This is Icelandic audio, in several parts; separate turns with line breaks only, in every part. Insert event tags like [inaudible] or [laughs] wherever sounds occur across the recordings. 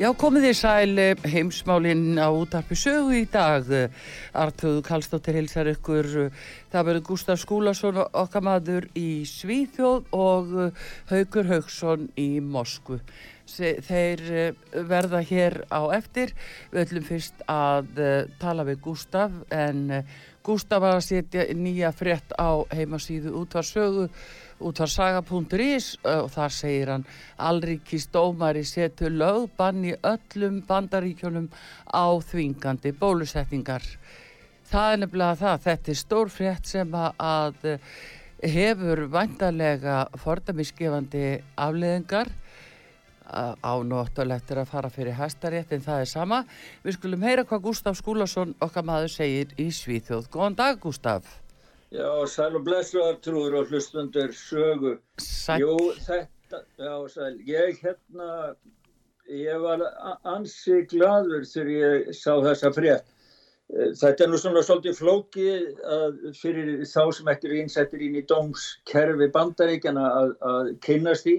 Já, komið þið sæl eh, heimsmálinn á útarpi sögu í dag. Artrúðu Kallstóttir hilsar ykkur. eh, Það verður Gustaf Skúlason okkar maður í Svíþjóð og eh, Haugur Haugsson í Moskvu. Se- Þeir eh, verða hér á eftir. Við ætlum fyrst að eh, tala við Gustaf en eh, Gustaf var að setja nýja frétt á heimasíðu útvarsögu útvarsaga.is og þar segir hann Alríkis dómari setur lögbann í öllum bandaríkjunum á þvingandi bólusetningar. Það er nefnilega það, þetta er stór frétt sem að, eh, hefur vandarlega fordamisgefandi afleðingar ánóttulegt er að fara fyrir hæstarétt en það er sama. Við skulum heyra hvað Gustaf Skúlason okkar maður segir í Svíþjóð. Góðan dag Gustaf.
Já, sæl og blessu aftrúður og hlustundur sögu.
Sæll.
Jú, þetta, já, sæl, ég hérna, ég var ansi gladur þegar ég sá þessa frétt. Eh, Þetta er nú svona svolítið flóki að fyrir þá sem ekki eru innsettir inn í dómskerfi bandaríkjana að, að kynnast því.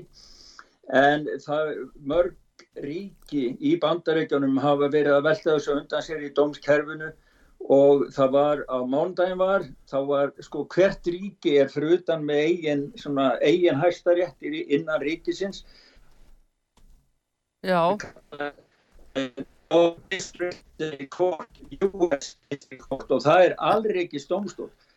En það mörg ríki í bandaríkjanum hafa verið að velta þessu undan sér í dómskerfinu og það var á mándaginn var, þá var sko hvert ríki er fyrir utan með eigin, svona, eigin hæstaréttir innan ríkisins.
Já,
og og það er alríkis dómstól
já,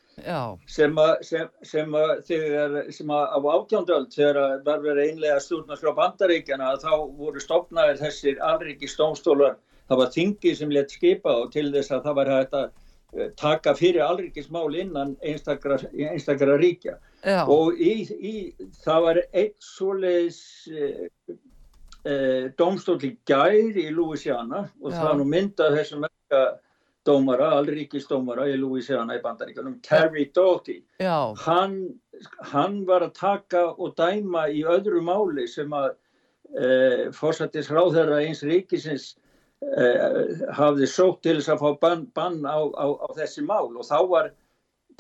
sem að, sem, sem að þegar, sem að á átjándöld þegar var verið einlega stjórnarskrá bandaríkjana þá voru stopnaðir þessir alríkis dómstólar, það var þingi sem létt skipa og til þess að það var hægt að eh, taka fyrir alríkismál innan einstakra, einstakra ríkja.
Já,
og í, í, það var eitt svoleiðis eh, eh, dómstól í gær í Louisiana og
Já.
það nú myndað þessum merka dómara, allríkisdómara í Louisiana í bandaríkanum, Terry Doughty hann, hann var að taka og dæma í öðru máli sem að e, fórsættis ráðherra eins ríkisins e, hafði sótt til þess að fá bann, bann á, á, á þessi mál. Og þá var,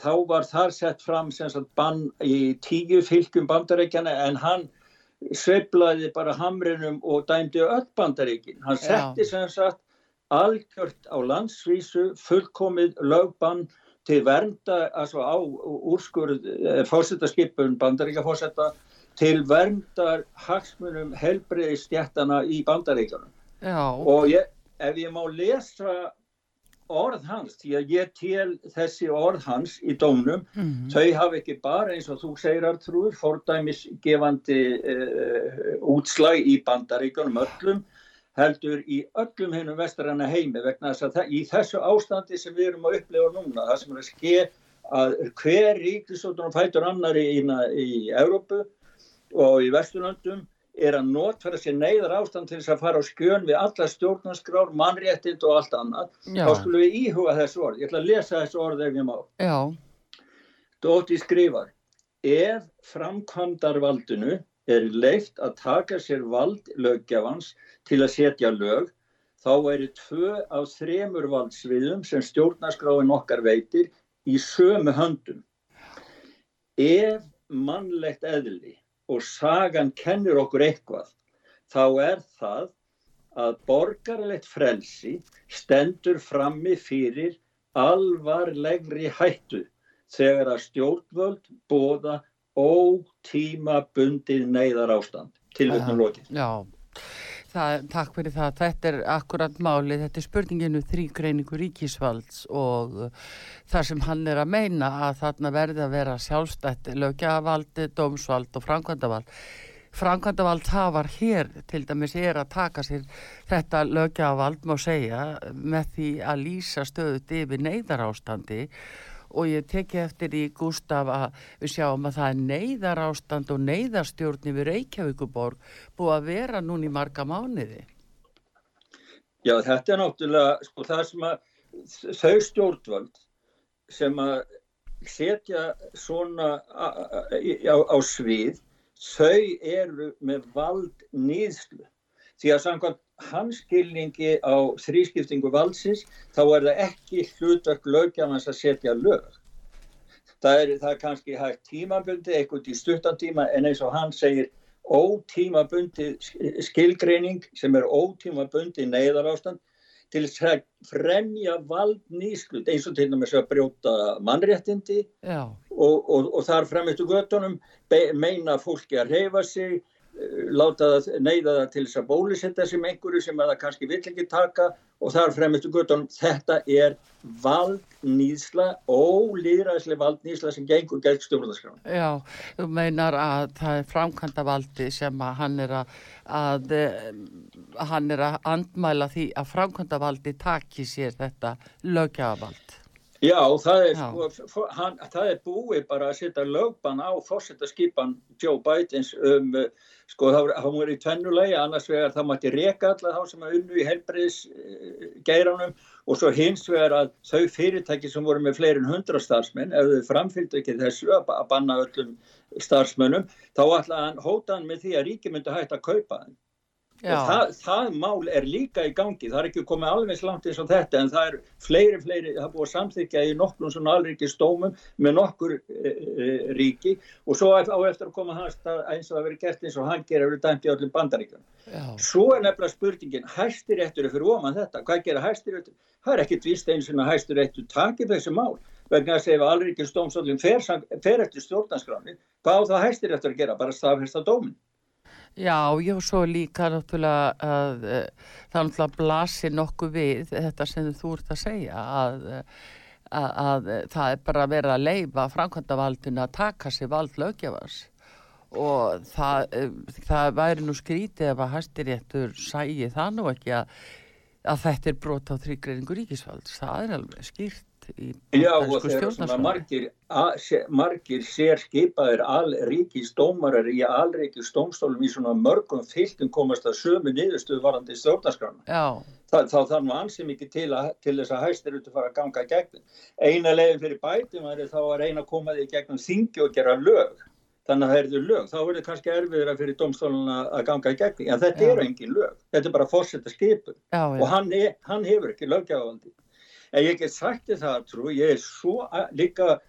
þá var þar sett fram sagt bann í tíu fylgjum bandaríkjana en hann sveiflaði bara hamrinum og dæmdi öll bandaríkin. Hann setti sem sagt algjört á landsvísu fullkomið lögbann til vernda altså á úrskurð fórsetaskipun bandaríka fórseta til verndar hagsmunum helbriði stjættana í bandaríkjunum.
já,
Og ég, ef ég má lesa orð hans, því að ég tel þessi orð hans í dómnum,
mhm,
þau hafa ekki bara eins og þú segir Artrúður, fordæmisgefandi uh, útslag í bandaríkjunum öllum, heldur í öllum hennum vestaranna heimi vegna þess að það, í þessu ástandi sem við erum að upplifa núna, það sem er að ske að hver ríkisóttunum fætur annari í, í Evrópu og í Vesturlöndum er að notfæra sér neyðar ástand til þess að fara á skjön við alla stjórnarskrár, mannréttind og allt annað.
já,
Þá skulum við íhuga þessu orð. Ég ætla að lesa þessu orð ef ég má.
já,
Dótti skrifar, ef framkvæmdarvaldinu er leift að taka sér vald löggjafans til að setja lög, þá væri tvö af þremur valdsviðum sem stjórnarskráin okkar veitir í sömu höndum. Ef mannlegt eðli og sagan kennir okkur eitthvað, þá er það að borgarlegt frelsi stendur frammi fyrir alvarlegri hættu þegar að stjórnvöld bóða ótímabundið neyðar ástand. Tilvöldnum lokið.
já. Það, takk fyrir það. Þetta er akkurat máli. Þetta er spurninginu þrýgreiningu ríkisvalds og uh, það sem hann er að meina að þarna verði að vera sjálfstætt lögjavald, dómsvald og framkvæmdavald. Framkvæmdavald hafar hér til dæmis er að taka sér þetta lögjavald má segja með því að lýsa stöðut yfir neyðarástandi og ég teki eftir í Gustaf að við sjáum að það er neyðarástand og neyðarstjórn yfir Reykjavíkuborg búið að vera núna í marga mánuði.
Já, þetta er náttúrulega sko, það sem að þau stjórnvöld sem að setja svona á, á svið, þau eru með vald nýðslu. Því að samkvæmt hans skilningi á þrískiptingu valdsins, þá er það ekki hlutverk lögjafans að setja lög. Það er, það er kannski hægt tímabundi, eitthvað í stuttan tíma, en eins og hann segir, ótímabundið skilgreining sem er ótímabundið neyðar ástand til að fremja valdnýslut eins og til dæmis að brjóta mannréttindi og, og, og þar eftir göttunum meina fólki að reyfa sig láta það, neyða það til þess að bólusetta sem einhverju sem að það kannski vill ekki taka og þar frem eftir göttunum þetta er valdnýsla ólýðræðslega valdnýsla sem gengur gegn stjórnarskrána
já, þú meinar að það er framkvæmda valdi sem að hann er að, að hann er að andmæla því að framkvæmda valdi taki sér þetta lögjafavald.
Já, það er,
Já.
sko, hann, það er búið bara að setja lögbann á fórsetaskipan Joe Bidens um, eh, sko, það var í tvennulegi, annars vegar það mætti reka alla þá sem að unnu í helbriðis geiranum og svo hins vegar að þau fyrirtæki sem voru með fleirin hundra starfsmenn, ef þau framfylgdu ekki þessu að ba- að banna öllum starfsmönnum, þá ætlaði hann hóta hann með því að ríki myndi hægt að kaupa hann. Það, það mál er líka í gangi, það er ekki komið alveg eins langt eins og þetta en það er fleiri, fleiri, það er búið að samþykja í nokkrum svona alríki stómum með nokkur e, e, ríki og svo á eftir að koma hans eins og það verið gert eins og hann gerir verið dæmt í öllum bandaríkjum.
já,
Svo er nefnilega spurningin, hæstiréttur er fyrir oman þetta, hvað gera hæstiréttur? Það er ekkit víst eins og hæstiréttur takir þessi mál vegna að ef alríkis stómsóllin fer, fer eftir stjórnarskráni, hvað á það hæstiréttur að gera? Bara staðfesta dómin.
Já, já, svo líka náttúrulega að eh, það náttúrulega blasir nokkuð við þetta sem þú ert að segja að, eh, að, að eh, það er bara verið að leifa framkvæmda valdinu að taka sér vald lögjafars og það, það væri nú skrítið ef að hæstiréttur sægi það nú ekki að, að þetta er brot á þrýgreiningu ríkisvalds. Það er alveg skýrt í
Já, og
bandarísku
svona
stjórnarskránni.
margir, sér skipaðir alríkisdómarar í alríkisdómstólum í svona mörgum fylgtum komast að sömu niðurstöðu varandi stjórnarskrána.
Já,
Það, þá þarf nú ansið mikið til, að, til þess að hæstir út að fara að ganga í gegnum. Eina leiðin fyrir bætum er þá að reyna að koma því í gegnum þingi og gera lög. Þannig að það eru lög. Þá verður kannski erfiður fyrir domstóluna að ganga í gegnum. En þetta
Já.
eru engin lög. Þetta er bara fórsetta skipun
já,
og
já,
hann, er, hann hefur ekki löggjáðandi. En ég get sagt þér það, trú, ég er svo líka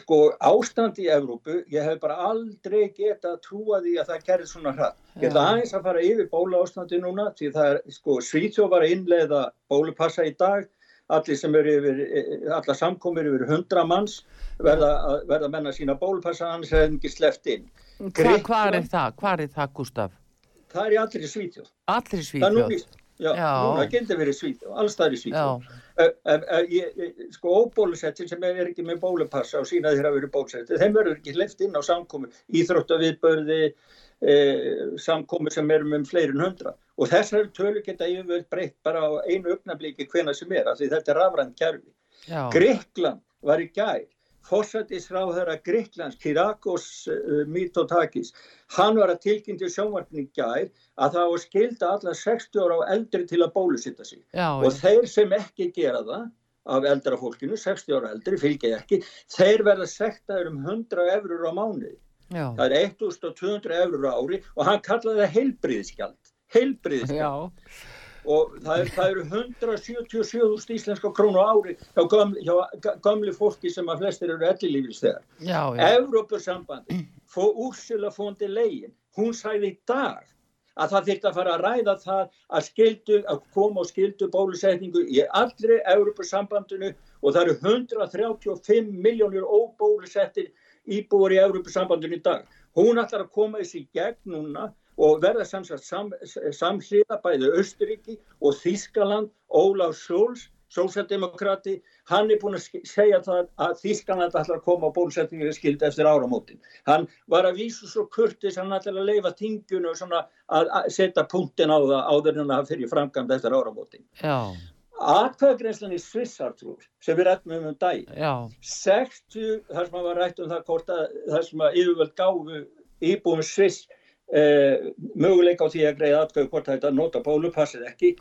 sko ástand í Evrópu, ég hef bara aldrei getað trúa því að það gerði svona hratt. Ég ætla aðeins að fara yfir bóla ástandi núna, því það er, sko, Svíþjóð var að innleiða bólupassa í dag, allir sem eru yfir, eh, alla samkomir yfir hundra manns verða, að- menna sína bólupassa, annars er þeim ekki sleppt inn.
Hva, hvað er það? Hvað er það, Gustaf?
Það er í allir Svíþjóð.
Allir í
Það er nú
Svíþjóð?
víst. Já,
Já.
núna gildi verið Svíþjóð, alls er sko óbólusettin sem er ekki með bólupassa og sína þeirra verið bólusettin, þeim verður ekki hleyft inn á samkomi, íþróttaviðbörði, eh, samkomi sem eru með fleirin hundra og þessar tölu geta yfirvöld breytt bara á einu augnabliki hvena sem er, því þetta er rafrænt kerfi.
já,
Gríkland var í gær, fórsættisráðherra Gríklands, Kyrakos uh, Mitsotakis, hann var að tilkynnti sjónvarpni í gær að það var skilda alla 60 ára og eldri til að bólusitta sig
já,
og þeir sem ekki gera það af eldra fólkinu, 60 ára eldri, fylgja ekki, þeir verða sektaður um 100 eurur á mánuði.
já,
Það er 1200 eurur á ári og hann kallaði það heilbriðskjald. Heilbriðskjald.
já,
Og það, er, það eru 177.000 íslenska krónu ári hjá, gömli, hjá gömli fólki sem að flestir eru
já,
Evrópussambandi, fór Úrsula fóndi legin, hún sagði í dag að það þyrfti að fara að ræða það að skildu, að koma á skildu bólusetningu í allri Evrópussambandinu og það eru 135 miljónir óbólusettir íbúar í Evrópussambandinu í dag. Hún ætlar að koma þessi gegn núna og verða samsagt sam, samhliða bæði Östuríki og Þískaland, Ólaf Sjóls, sósaldemokrati, hann er búin að segja það að Þískaland ætlar að koma á bólusetningu skildi eftir áramótin. Hann var að vísu svo kurtis, hann ætlar að leifa tingjunu að, setja punktin á það áður en að fyrir framkvæmd eftir áramótin.
já,
Atkvæðagreinslan í Svissartrúr sem við rættum um um
já,
60, þar sem að var rætt um það hvort að þar sem að yfirvöld gáfu íbúum Sviss möguleika á því að greiða atkvæðu hvort þetta nota bólupassið ekki.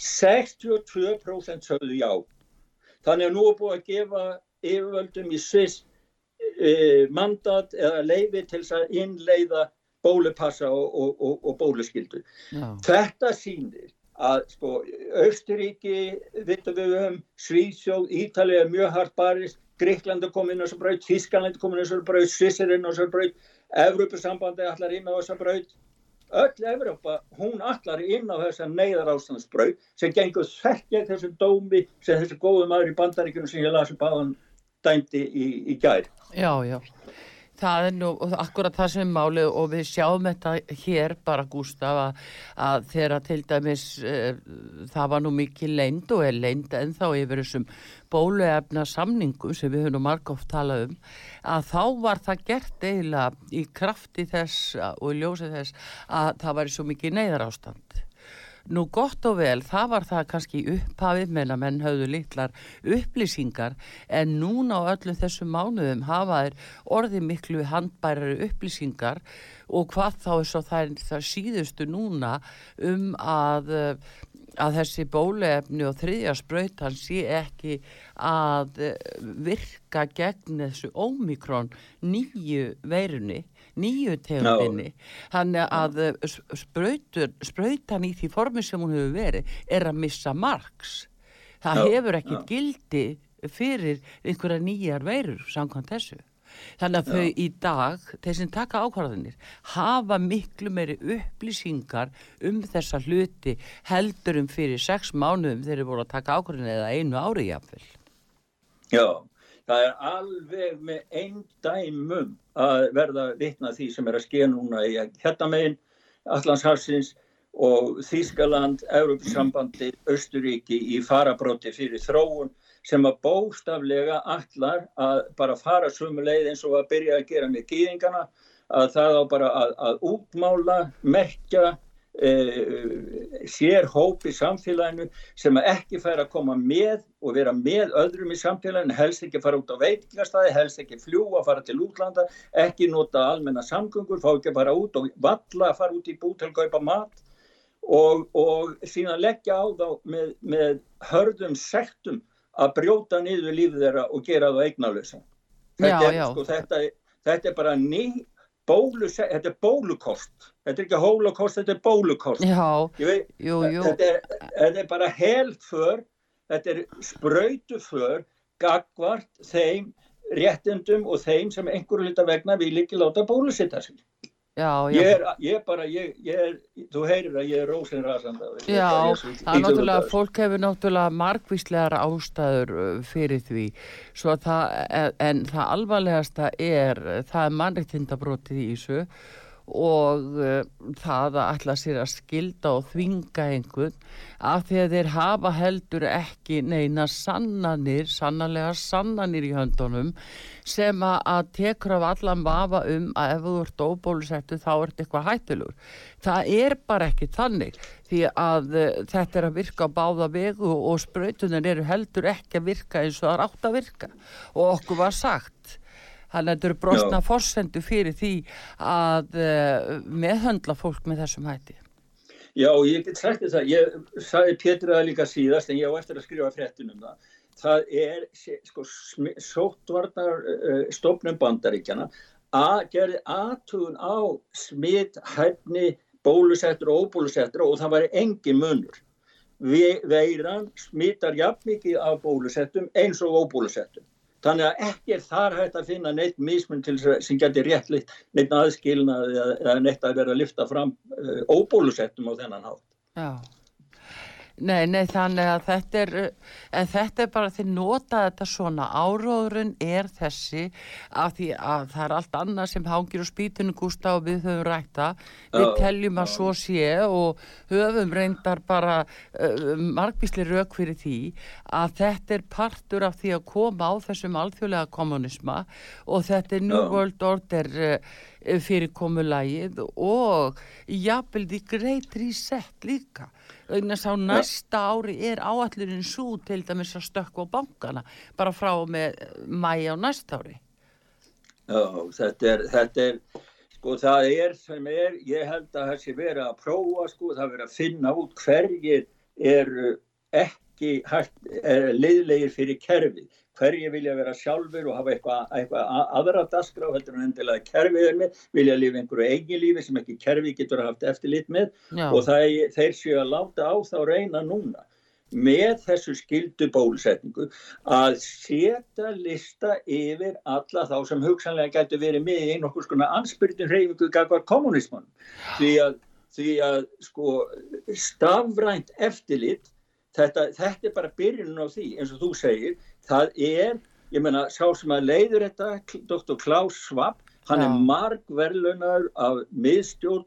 62% sögðu já. Þannig að nú er búið að gefa yfirvöldum í Sviss eh, mandat eða leifi til þess að innleiða bólupassa og, og, og, og bóluskyldu.
Já,
Þetta sýnir að sko Austuríki, vittum við um, Svíðsjóð, Ítalið er mjög hart barist, Gríkland er komin inn á þessa braut, Þískaland er komin inn á þessa braut, Sviss er inn Evrópusambandi allar inn á þessa braut. Öll Evrópa, hún allar inn á þessa neyðar ástandsbraut sem gengur þekkja þessum dómi sem þessi góðu maður í bandaríkunum sem ég las upp aðan dæmdi í, í gær.
Já, já. Það er nú akkurat það sem málið og við sjáum þetta hér bara Gústaf að, að þegar til dæmis uh, það var nú mikið leind og er leind ennþá yfir þessum bóluefna samningum sem við höfum margóft talað um að þá var það gert eiginlega í krafti þess og í ljósi þess að það var svo mikið neyðar ástand. Nú gott og vel, það var það kannski upphafið meðan menn höfðu litlar upplýsingar en núna á öllum þessum mánuðum hafa þeir orðið miklu handbærari upplýsingar og hvað þá er svo það, það síðustu núna um að, eh, að þessi bólefni og þriðja sprautan sé ekki að eh, virka gegn þessu ómikrón nýju veirunni nýju tegundinni þannig að eh, sprautur, sprautan í því formi sem hún hefur verið er að missa marks. Það
Já,
hefur ekki
já.
gildi fyrir einhverja nýjar veirur samkvæmt þessu. Þannig að þau í dag, þeir sem taka ákvarðanir hafa miklu meiri upplýsingar um þessa hluti heldur um fyrir sex mánuðum þeir eru voru að taka ákvarðanir eða einu ári jafnvel.
Já, það er alveg með einn dæmum að verða vitna því sem er að skeða núna í hérna megin Allandshafsins og Þýskaland, Európsambandi, Östuríki í farabróti fyrir þróun sem að bóstaflega allar að bara fara sömu leið eins og að byrja að gera með gýðingana að það á bara að, að útmála, merkja, e, sér hóp í samfélaginu sem að ekki fær að koma með og vera með öðrum í samfélaginu, helst ekki fara út á veitingastæði, helst ekki fljúa, fara til útlanda, ekki nota almenna samgöngur, fá ekki að fara út og valla, fara út í bú til að kaupa mat og, og síðan leggja á þá með, með hörðum sektum að brjóta niður lífið þeirra og gera það eignalösa. Þetta,
Já,
er,
já.
Sko, þetta, þetta er bara ný bólu, þetta er bólukost. Þetta er ekki holokost, þetta er bólukost.
Já,
Ég veit,
jú, jú
Þetta, er, þetta er bara helför, þetta er sprautuför gagvart þeim réttindum og þeim sem einhverju hluta vegna vil ekki láta bólusitta sig.
Já,
Ég
já,
er, ég er bara, ég, ég er, þú heyrir að ég er rósin rasanda.
Já, það er náttúrulega, fólk hefur náttúrulega margvíslegar ástæður uh, fyrir því, svo að það, en- en það alvarlegasta er, það er mannreitindabrótið í þessu og uh, það að ætla sér að skilda og þvinga einhvern af því að þeir hafa heldur ekki neina sannanir, sannanlega sannanir í höndunum sem að, tekur af allan vafa um að ef þú ert óbólusettu þá ert eitthvað hættulur. Það er bara ekki þannig því að uh, þetta er að virka á báða vegu og sprautunin eru heldur ekki að virka eins og það er átt að virka og okkur var sagt. Þannig að þetta eru brostna
Já.
forsendu fyrir því að uh, meðhöndla fólk með þessum hætti.
Já, ég get sagt þess að ég sagði Pétur það líka síðast en ég á eftir að skrifa fréttin um það. Það er sko, smi- sóttvarnar uh, bandaríkjana að gerði aðtugun á smitt, hæfni, bólusettur og óbólusettur og það var engin munur. Veiran smittar jafn mikið af bólusettum eins og óbólusettum. Þannig að ekki er þar hægt að finna neitt mismun til þess að- sem getur réttlitt neitt aðskilnað eða, neitt að vera að lyfta fram uh, óbólusettum á þennan hátt.
Já. Nei, nei, þannig að þetta er, en þetta er bara því nota þetta svona áróðurinn er þessi af því að það er allt annað sem hangir á spýtunum Gústa og við höfum rætta. Við
Já,
teljum að svo sé og höfum reyndar bara uh, margvísli rauk fyrir því að þetta er partur af því að koma á þessum alþjóðlega kommunisma og þetta er New
Já.
World Order uh, fyrir komulagið og jafnvel því Great Reset líka vegna þess að á næsta ári er áallurinn svo til dæmis að stökka á bankana bara frá með mæja á næsta ári.
Já, þetta er, þetta er, sko það er sem er, ég held að það sé verið að prófa, sko, það er verið að finna út hverjir eru ekki hægt, er leiðlegir fyrir kerfið. Hverjir vilja vera sjálfur og hafa eitthvað, eitthvað a- aðra dasgrá, heldur en endilega kerfið er með, vilja lifa einhverju eigin lífi sem ekki kerfið getur haft eftirlit með
Já,
og það, þeir séu að láta á þá reyna núna. með þessu skildu bólusetningu að setja lista yfir alla þá sem hugsanlega getur verið með í einhvers konar anspyrnum hreyfingu gagvar kommunismann. Því að, því að sko stafrænt eftirlit, þetta, þetta er bara byrjunum á því eins og þú segir, það er, ég meina, sá sem að leiður þetta, Dr. Klaus Schwab, hann
Já.
er margverlunar af miðstjórn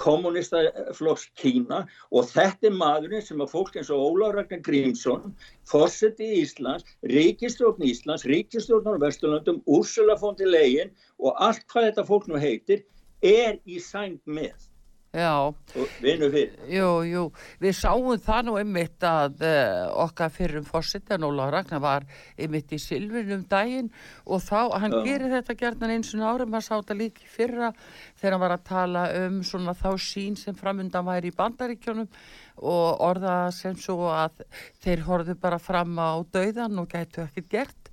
kommunistaflokks Kína og þetta er maðurinn sem að fólk eins og Ólaur Ragnar Grímsson, fórseti Íslands, ríkistjórn Íslands, ríkistjórn á Vesturlöndum, Úrsula von der Leyen og allt hvað þetta fólk nú heitir er í sæng með
Já,
og vinnu fyrir.
jú, jú, við sáum það nú einmitt að uh, okkar fyrrum fórsetan Óla Ragnar var einmitt í Silvinum daginn og þá, hann
Já.
gerir þetta gerðan eins og ári, maður sá þetta líka í fyrra þegar hann var að tala um svona þá sín sem framundan væri í bandaríkjónum og orða sem svo að þeir horfðu bara fram á dauðan og gætu ekkert gert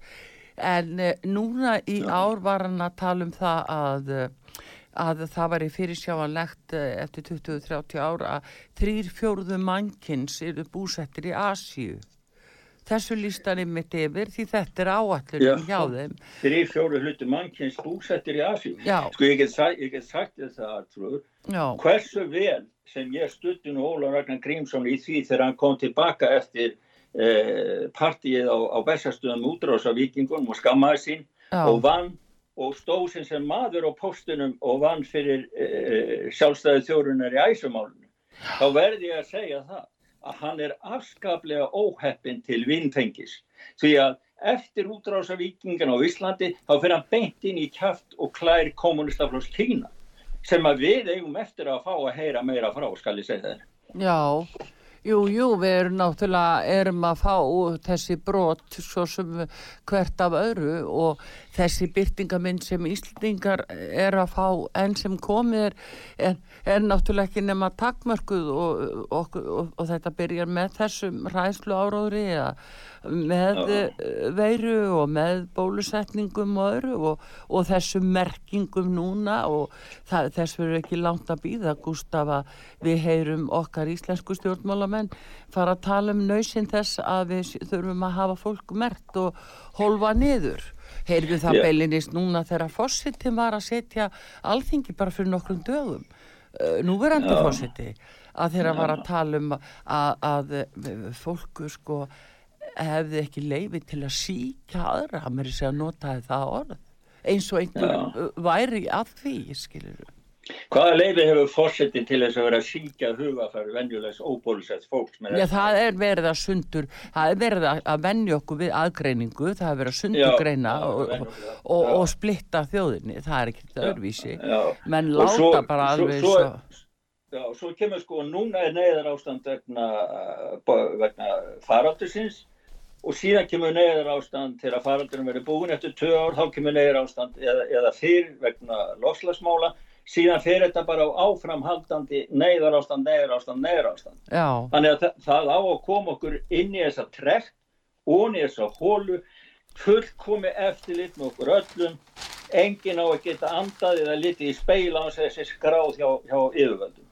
en uh, núna í
Já.
ár var hann að tala um það að uh, að það væri fyrirsjáanlegt eh, eftir 20-30 ára að þrýr fjóruðu mannkins eru búsettir í Asíu. Þessu lístan er mitt yfir því þetta er áallurinn
Já.
hjá þeim.
Þrýr fjóru hluti mannkins búsettir í Asíu.
Já.
Sko ég get, ég get sagt Artrúður,
Já,
hversu vel sem ég stutti nú Óla Ragnar Grímsson í því þegar hann kom tilbaka eftir eh, partíið á, á Bessastöðum útrása vikingunum og skammaði sín
já,
og vann og stóð sem sem maður á postunum og vann fyrir eh, sjálfstæði þjórunar í æsumálunum. Þá verði ég að segja það að hann er afskaplega óheppin til vinnfengis. Því að eftir útrása vikingin á Íslandi þá fyrir hann beint inn í kjaft og klær kommunistaflós Kína sem að við eigum eftir að fá að heyra meira frá, skal ég segja það.
já. Jú, jú, við erum náttúrulega erum að fá þessi brot svo sem hvert af öðru og þessi byrtingamind sem Íslandingar er að fá enn sem komið er, er, er náttúrulega ekki nema takmörkuð og, og, og, og þetta byrjar með þessum ræðslu áráðri eða með
Já.
veiru og með bólusetningum og öðru og, og þessum merkingum núna og það, þess verður ekki langt að býða Gustaf að við heyrum okkar íslensku stjórnmálamenn fara að tala um nöysinn þess að við þurfum að hafa fólk mert og holfa niður. Heyrðu það beilinist núna þegar fósittin var að setja alþingi bara fyrir nokkrum dögum. Uh, núverandi
Já.
fósiti að þeirra var að tala um að, að eh, fólku sko hefði ekki leifi til að síkja aðra, hann er að notaði það orð eins og einhver væri að því, skilur
Hvaða leiði hefur fórsetin til þess að vera síkja hugafæri venjulegs óbólusett fólks
Já, það er verið að sundur, það er verið að, venja okkur við aðgreiningu, það er verið að
Já,
sundurgreina
já,
og, og, og, og splitta þjóðinni, það er ekkert öðruvísi. Menn
Og
láta
svo-
bara alveg
svo-
svo,
Já, svo kemur sko, núna er neyðar ástand vegna, vegna faraldursins og síðan kemur neyðar ástand þegar faraldurinn verður búin eftir tvö ár, þá kemur neyðar ástand eða, eða fyrr vegna lofslagsmála, síðan fer þetta bara á áframhaldandi neyðar ástand, neyðar ástand, neyðar ástand.
já,
Þannig að það, það á að koma okkur inn í þessa trekk, onni í þessa hólu, fullkomi eftirlit með okkur öllum, enginn á að geta andað eða litið í speila á þessi skráð hjá, hjá yfirvöldum.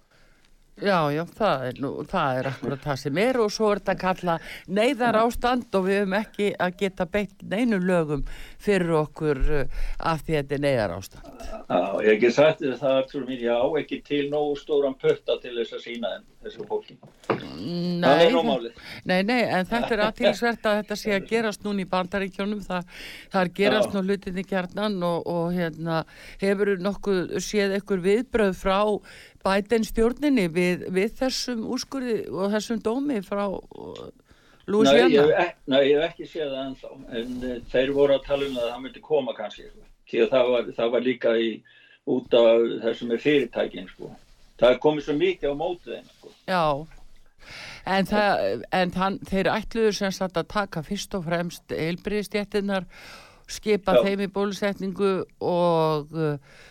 Já, já, það er, nú, það er akkurat það sem er og svo er þetta að kalla neyðar ástand og við höfum ekki að geta beitt neinu lögum fyrir okkur uh, af því að þetta er neyðar ástand.
Já, ég hef ekki sagt þér það, Artur mín, ég á ekki til nógu stóran putta til þess að sína þeim, þessu fólki.
Nei,
er.
Nei, nei, en þetta er aðtilsvert að þetta sé að [laughs] gerast núna í bandaríkjónum, það, það er gerast
Já.
nú hlutinni kjarnan og, og hérna, hefur nokkuð séð einhver viðbröð frá bæten stjórninni við, við þessum úrskurði og þessum dómi frá uh,
Nei ég,
Louisiana?
hef ek- nei, ég hef ekki séð það ennþá, en uh, þeir voru að tala um að það myndi koma kannski. Því að það var, það var líka í, út af þessum er fyrirtækin, sko. Það komið svo mikið á mótið þeim, sko.
Já, en, það, en þann, þeir ætluðu sem sagt að taka fyrst og fremst heilbriðstjættinar, skipa
Já.
þeim í bólusetningu og, uh,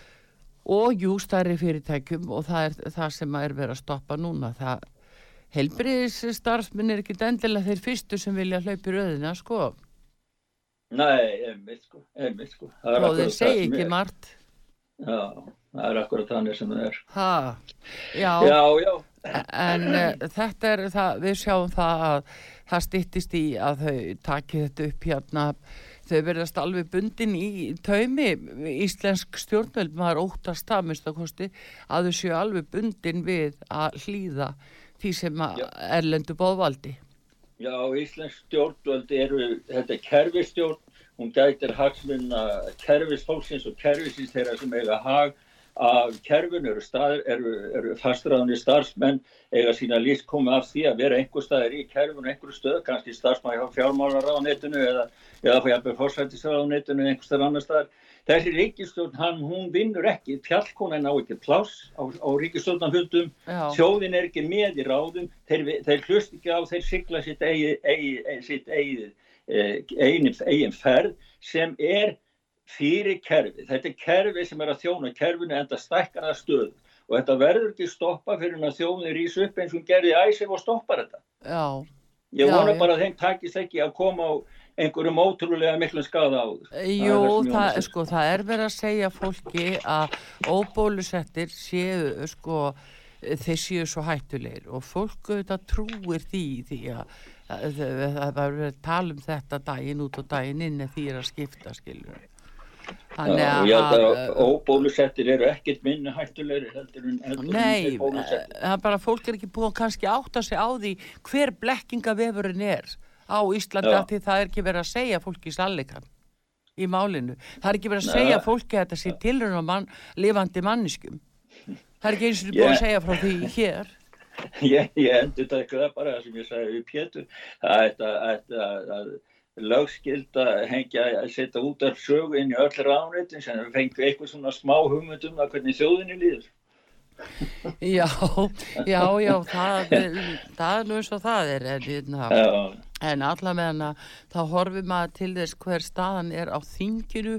og jú stærri fyrirtækjum og það er það sem er verið að stoppa núna. Það heilbriðsstarfsminn er ekki endilega þeir fyrstu sem vilja hlaupi röðina, sko.
Nei, einmitt, sko, einmitt, sko.
Og þeir segi ekki margt.
Já, það er akkurat þannig sem það er.
Ha, já,
Já, já,
En uh, þetta er það, við sjáum það að það styttist í að þau taki þetta upp hérna, þau verðast alveg bundin í taumi, íslensk stjórnvöld, maður óttast það, minnst að kosti, að þau séu alveg bundin við að hlýða því sem erlendu bóðvaldi.
Já, Íslensk stjórnvöld eru, þetta er kerfistjórn, hún gætir hagsmunna kerfisfólksins og kerfisins þeirra sem eiga hag af kerfinu, eru, eru, eru fastræðanir starfsmenn, eiga sína líst komið af því að vera einhver staðir í kerfinu, einhverju stöð, kannski starfsmann hjá fjármálaráðanetinu eða, eða fórsættisráðanetinu eða einhver staðar annar staðar. Þessi ríkistjórn, hann, hún vinnur ekki, fjallkonan á ekki pláss á, á ríkistjórnarfundum,
Já,
Þjóðin er ekki með í ráðum, þeir, þeir hlust ekki á, þeir sigla sitt eh, eigin ferð sem er fyrir kerfið. Þetta er kerfið sem er að þjóna kerfinu enda stækkar að stöðu og þetta verður ekki stoppa fyrir að þjóðin rís upp eins og gerði æsif og stoppar þetta.
já,
Ég vona
já.
bara að þeim takist ekki að koma á einhverjum ótrúlega miklum skada á.
Jú, það, sko, það er verið að segja fólki að óbólusettir séu, sko, þeir séu svo hættulegir og fólk auðvitað trúir því, því að að- að- það var verið að tala um þetta daginn út og daginn inn en því er að skipta, skilur. Þannig
að
að,
óbólusettir eru ekkert minni hættulegri heldur en heldur
nei,
bólusettir.
það er bara fólk er ekki búin kannski að átta sig á því hver blekkingavefurinn er á af því það er ekki verið að segja fólki sannleikan í málinu. Það er ekki verið að segja fólki að þetta sé tilrun á mann, lifandi manniskum. Það er ekki eins og búin að segja frá því hér. [laughs]
Ég, endur taka það bara sem ég sagði við Pétur að þetta að, að, að hengja að setja út af sögu inn í öll ráðnitin sem fengum eitthvað svona smá hugmyndum að hvernig þjóðinni líður.
Já, já, já, það, það er nú eins og það er, en, hérna, en allavega þá horfum maður til þess hver staðan er á þinginu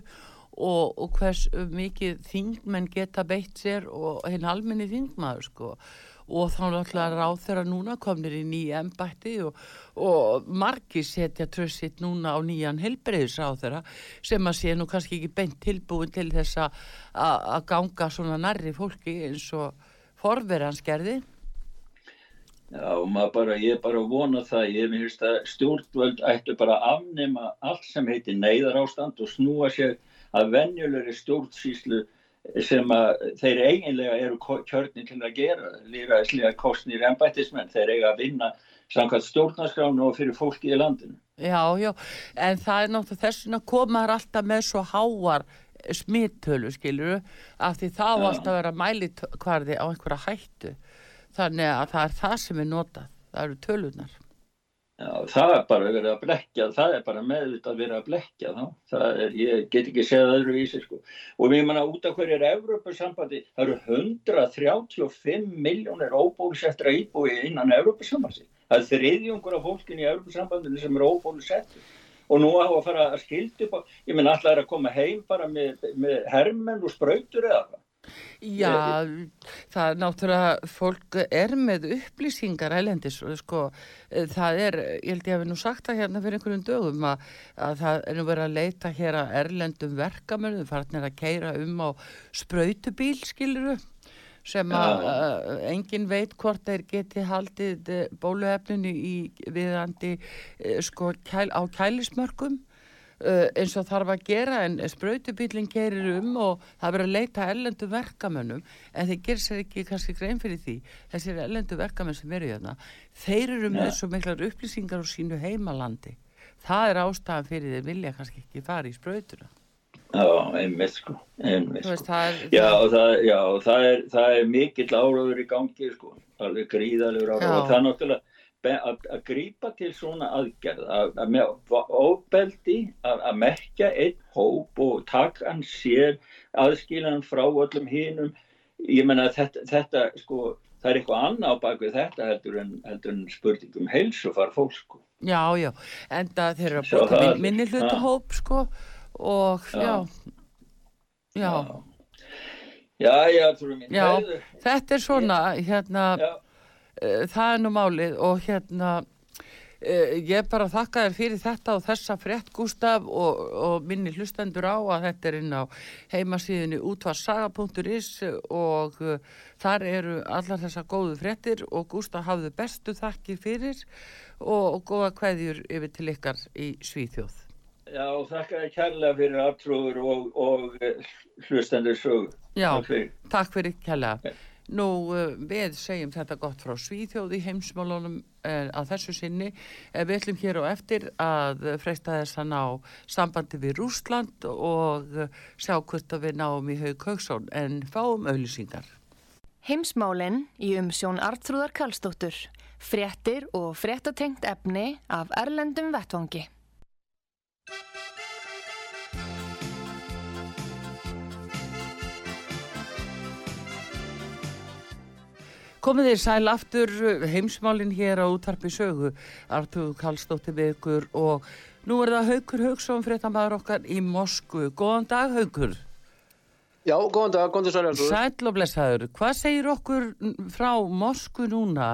og, og hvers mikið þingmenn geta beitt sér og hinn almenni þingmaður sko og þá náttúrulega ráð þeirra núna komnir í nýja embætti og, og margir setja trössitt núna á nýjan helbreyðisráð þeirra sem að sé nú kannski ekki beint tilbúin til þess að ganga svona nærri fólki eins og forverðans gerði.
já, bara, ég er bara að vona það, ég finnst að stjórnvöld ættu bara að afnema allt sem heitir neyðar ástand og snúa sér að venjulegri stjórnsýslu sem að þeir eiginlega eru kjörnir til að gera, líraðislega kostnir embættismenn, þeir eiga að vinna samkvæmt stjórnarskránu og fyrir fólki í landinu.
Já, já, en það er náttúrulega þess vegna komaður alltaf með svo háar smittölu, skiluru, af því það
Já.
alltaf að vera mælikvarði á einhverja hættu. Þannig að það er það sem er notað, það eru tölunar.
Já, það er bara verið að blekja, það er bara meðvitað verið að blekja þá. Það er, ég get ekki séð öðru vísi, sko. Og við manna út af hverju er Evrópusambandi, það eru 135 miljónir óbólusettra íbúi innan Evrópusambandi. Það er þriðjungur af fólkin í Evrópusambandinu sem eru óbólusettur. Og nú á að fara að skildi ég minn alltaf er að koma heim bara með, með hermenn og sprautur eða hvað.
Já, það er náttúrulega, fólk er með upplýsingar elendis og sko, eh, það er, ég held ég hafi nú sagt það hérna fyrir einhverjum dögum að, að það er nú verið að leita hér að erlendum verkamönnum, farnir að keira um á sprautubíl, skiluru, sem að uh, engin veit hvort þeir geti haldið bóluefninu í viðandi sko kæl, á kælismörkum uh, eins og þarf að gera en sprautubílinn keirir um og það verður að leita ellendu verkamönnum en þeir gerir sér ekki kannski grein fyrir því. Þessir ellendu verkamenn sem eru hérna þeir eru með
Ja.
svo miklar upplýsingar á sínu heimalandi. Það er ástæðan fyrir þeir vilja kannski ekki fara í sprautuna.
Já, einmitt sko, einmitt
veist,
sko.
það er,
Já, og það, já, það er, það er mikill áraður í gangi, sko, alveg gríðalegur áraður og það er náttúrulega að, að grípa til svona aðgerð, að, að með ofbeldi, að, að merkja einn hóp og taka hann sér, aðskila hann frá öllum hinum, ég menna þetta, þetta, sko, það er eitthvað annað á bakvið þetta heldur en, heldur en spurningum heilsufar fólk, sko.
já, já en það þeir eru að
Sjá
búta
það.
min, minni hluta hóp sko og já,
Já.
já,
Já, já.
Já. Þetta er svona hérna það er nú málið og hérna Eh, Ég bara þakka þér fyrir þetta og þessa frétt Gustaf og, og minni hlustendur á að þetta er inn á heimasíðinni útvarsaga.is og uh, þar eru allar þessa góðu fréttir og Gustaf hafði bestu þakkir fyrir og, og góða kveðjur yfir til ykkar í Svíþjóð.
Já, þakka þér kærlega fyrir aftrúður og, og eh, hlustendur sögu.
Já,
Takk fyrir.
takk fyrir kella. Nú, uh, við segjum þetta gott frá Svíþjóð í heimsmálunum uh, að þessu sinni. Uh, við ætlum hér á eftir að freista þess að ná sambandi við Rúsland og sjá hvort að við náum í haug Hauksson en fáum auðlýsingar.
Heimsmálin í umsjón Artrúðar Karlsdóttur. Fréttir og fréttatengt efni af Erlendum Vettvangi.
Komið þið sæl aftur uh, heimsmálin hér á útvarpi sögu. Artur Kallstóttir ykkur og nú er það Haukur Hauksson fréttamaður okkar í Moskvu. Góðan dag Haukur.
Já, góðan dag, góðan dag Sæljardur.
Sæll og blessaður, hvað segir okkur frá Moskvu núna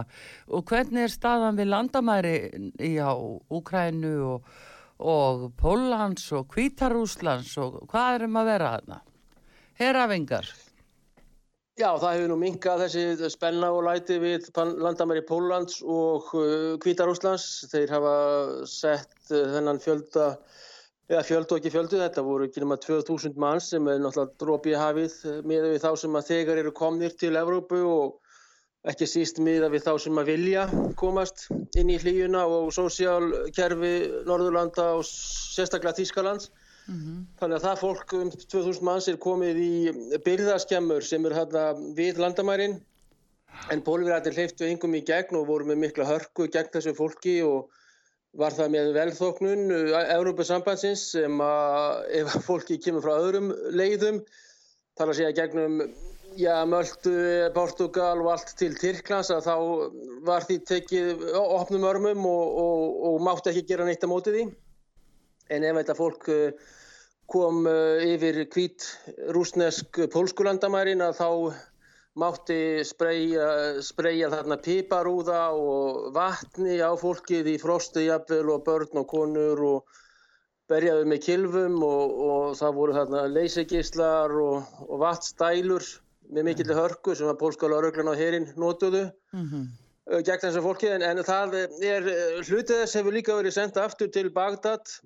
og hvernig er staðan við landamæri í á Úkrænu og, og Póllands og Kvítarúslands og hvað erum að vera þarna? Herafingar.
Já, það hefur nú minkað þessi spenna og læti við landamæri Póllands og uh, Hvítarúslands. Þeir hafa sett uh, þennan fjölda, eða fjöldu og ekki fjöldu, þetta voru ekki nema 2000 manns sem er náttúrulega dropi í hafið með við þá sem að þegar eru komnir til Evrópu og ekki síst miða við þá sem að vilja komast inn í hlýjuna og sósíalkerfi Norðurlanda og sérstaklega Þýskalands. Þannig að það fólk um 2000 manns er komið í byrðaskemmur sem er hérna við landamærin. En pólverðarnir hleyftu yngum í gegn og voru með mikla hörku gegn þessu fólki og var það með velþóknun Európa-sambandsins sem að ef fólki kemur frá öðrum leiðum þar að segja gegnum já, Möldu, Portugal og allt til Tyrklands að þá var því tekið opnum örmum og, og, og mátti ekki gera neitt á móti því en ef þetta fólk uh, kom uh, yfir hvít rúsnesk pólskulandamærin að þá mátti spreyja, þarna piparúða og vatni á fólkið í frosti jafnvel og börn og konur og berjaðu með kilvum og, og það voru þarna leysigíslar og, og vatstælur með mikill hörku sem að pólska lauruglan á herin notuðu
Mm
uh, gegn þessu fólki. En, en það er hlutið þess hefur líka verið sendt aftur til Bagdad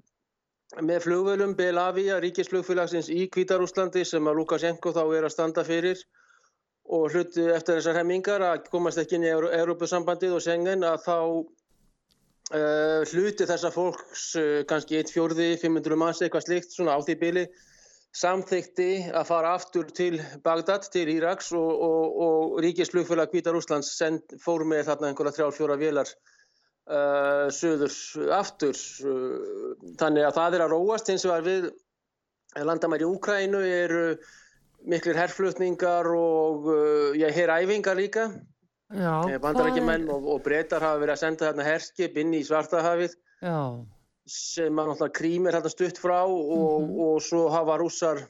með flugvölum Belavia, ríkisflugfélagsins í Kvítarúslandi sem að Lukashenko þá er að standa fyrir og hluti eftir þessar hemmingar að komast ekki inn í Euró- Evrópusambandið og Schengen að þá uh, hluti þessa fólks uh, kannski 1 fjórði, 500 manns eitthvað slikt svona á því bili samþykti að fara aftur til Bagdad, til Íraks og, og, og ríkisflugfélag Kvítarúslands fór með þarna einhverja þrjár, fjóra vélar uh, söður aftur. Uh, þannig að það er að róast. Eins og að við landamæri Úkrænu eru miklir herflutningar og uh, já, heræfingar líka. Bandarækjumenn og, og breytar hafa verið að senda þarna herskip inn í Svartahafið.
Já,
sem að náttúrulega krím er þarna stutt frá og, og svo hafa rússar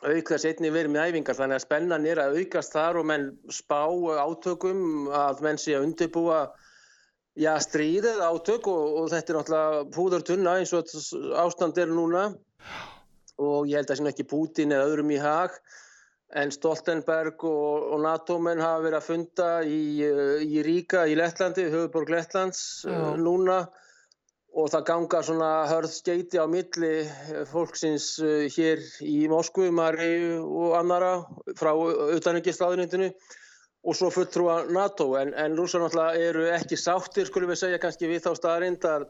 auk þess einni verið með æfingar. Þannig að spennan er að aukast þar og menn spá átökum að menn sé að undirbúa já, stríðið átök og, og þetta er náttúrulega púður tunna eins og ástand er núna. Og ég held að sem ekki Pútin eða öðrum í hag en Stoltenberg og, og NATO-menn hafa verið að funda í, eh, í Ríka í Lettlandi, höfuborg Lettlands uh, núna. Og það ganga svona hörð skeiti á milli fólksins uh, hér í Moskvu, Mari og annara frá utanengisláðunindinu og svo fulltrúa NATO en, en rússar náttúrulega eru ekki sáttir skulum við segja kannski við þá staðarind að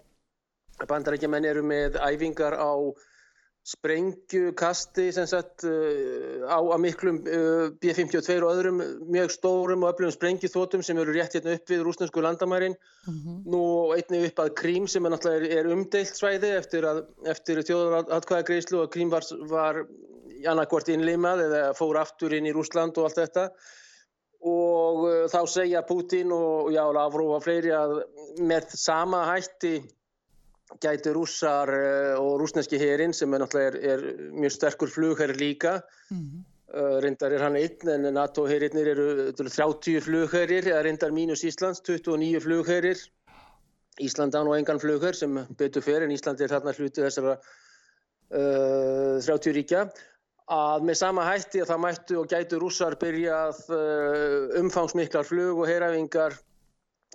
bandarækjumenn eru með æfingar á sprengjukasti sem sagt uh, á, á miklum uh, B-52 og öðrum mjög stórum og öflugum sprengjuþótum sem eru rétt hérna upp við rúsnesku landamærin. Nú einnig upp að Krím sem er náttúrulega er, umdeilt svæði eftir, að, eftir þjóðaratkvæðagreislu og Krím var, var annarkvort innlimað eða fór aftur inn í Rúsland og allt þetta og uh, þá segja Putin og já, Lavrov og fleiri að með sama hætti gæti rússar uh, og rúsneski herin sem er náttúrulega er, er mjög sterkur flugherr líka. Uh, reyndar er hann einn en NATO herinnir eru, þetta eru 30 flugherrir reyndar mínus Íslands 29 flugherrir. Ísland á nú engan flugher sem betur fyrir en Ísland er þarna hluti þessara uh, 30 ríkja að með sama hætti að það mættu og gætu rússar byrjað uh, umfangsmiklar flug og heyræfingar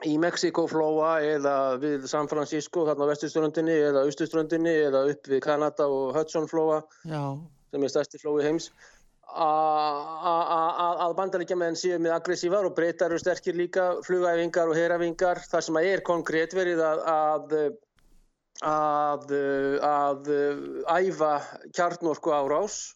í Mexikoflóa eða við San Francisco þarna á vesturströndinni eða austurströndinni eða upp við Kanada og Hudsonflóa sem er stærsti flói heims. Að bandaríkjamenn séu með aggressívar og breytar eru sterkir líka flugæfingar og heyræfingar þar sem að er konkrétt verið að, að að, að æfa kjarnorku árás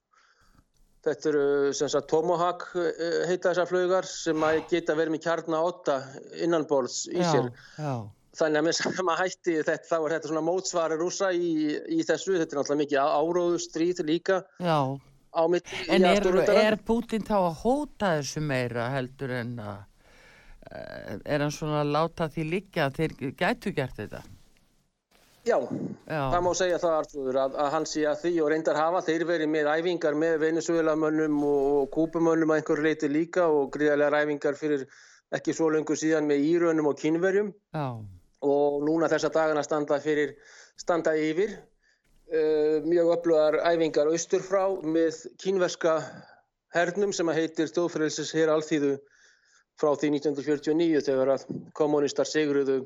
þetta eru sem sagt Tomahawk eh, heita þessar flugar sem geta verið með kjarna 8 innanborðs í
já,
sér
já,
þannig að með sama hætti þetta, þá er þetta svona mótsvari rúsa í, í þessu, þetta er náttúrulega mikið áróðu stríð líka
já.
á
En
í
er,
afturröndara.
er Putin þá að hóta þessu meira heldur en að eh, er hann svona að láta því liggja að þeir gætu gert þetta?
Já,
Já,
það má segja það Arþúður að, að hann sé að því og reyndar hafa þeir verið með æfingar með Venezuelamönnum og, og Kúpumönnum að einhverju leiti líka og gríðarlega æfingar fyrir ekki svo lengur síðan með Írönum og Kínverjum.
Já,
og núna þessa dagana standa fyrir standa yfir uh, mjög öflugar æfingar austur frá með kínverska hernum sem að heitir Stóðfrelsis hér alþýðu frá því 1949 þegar að kommunistar sigruðu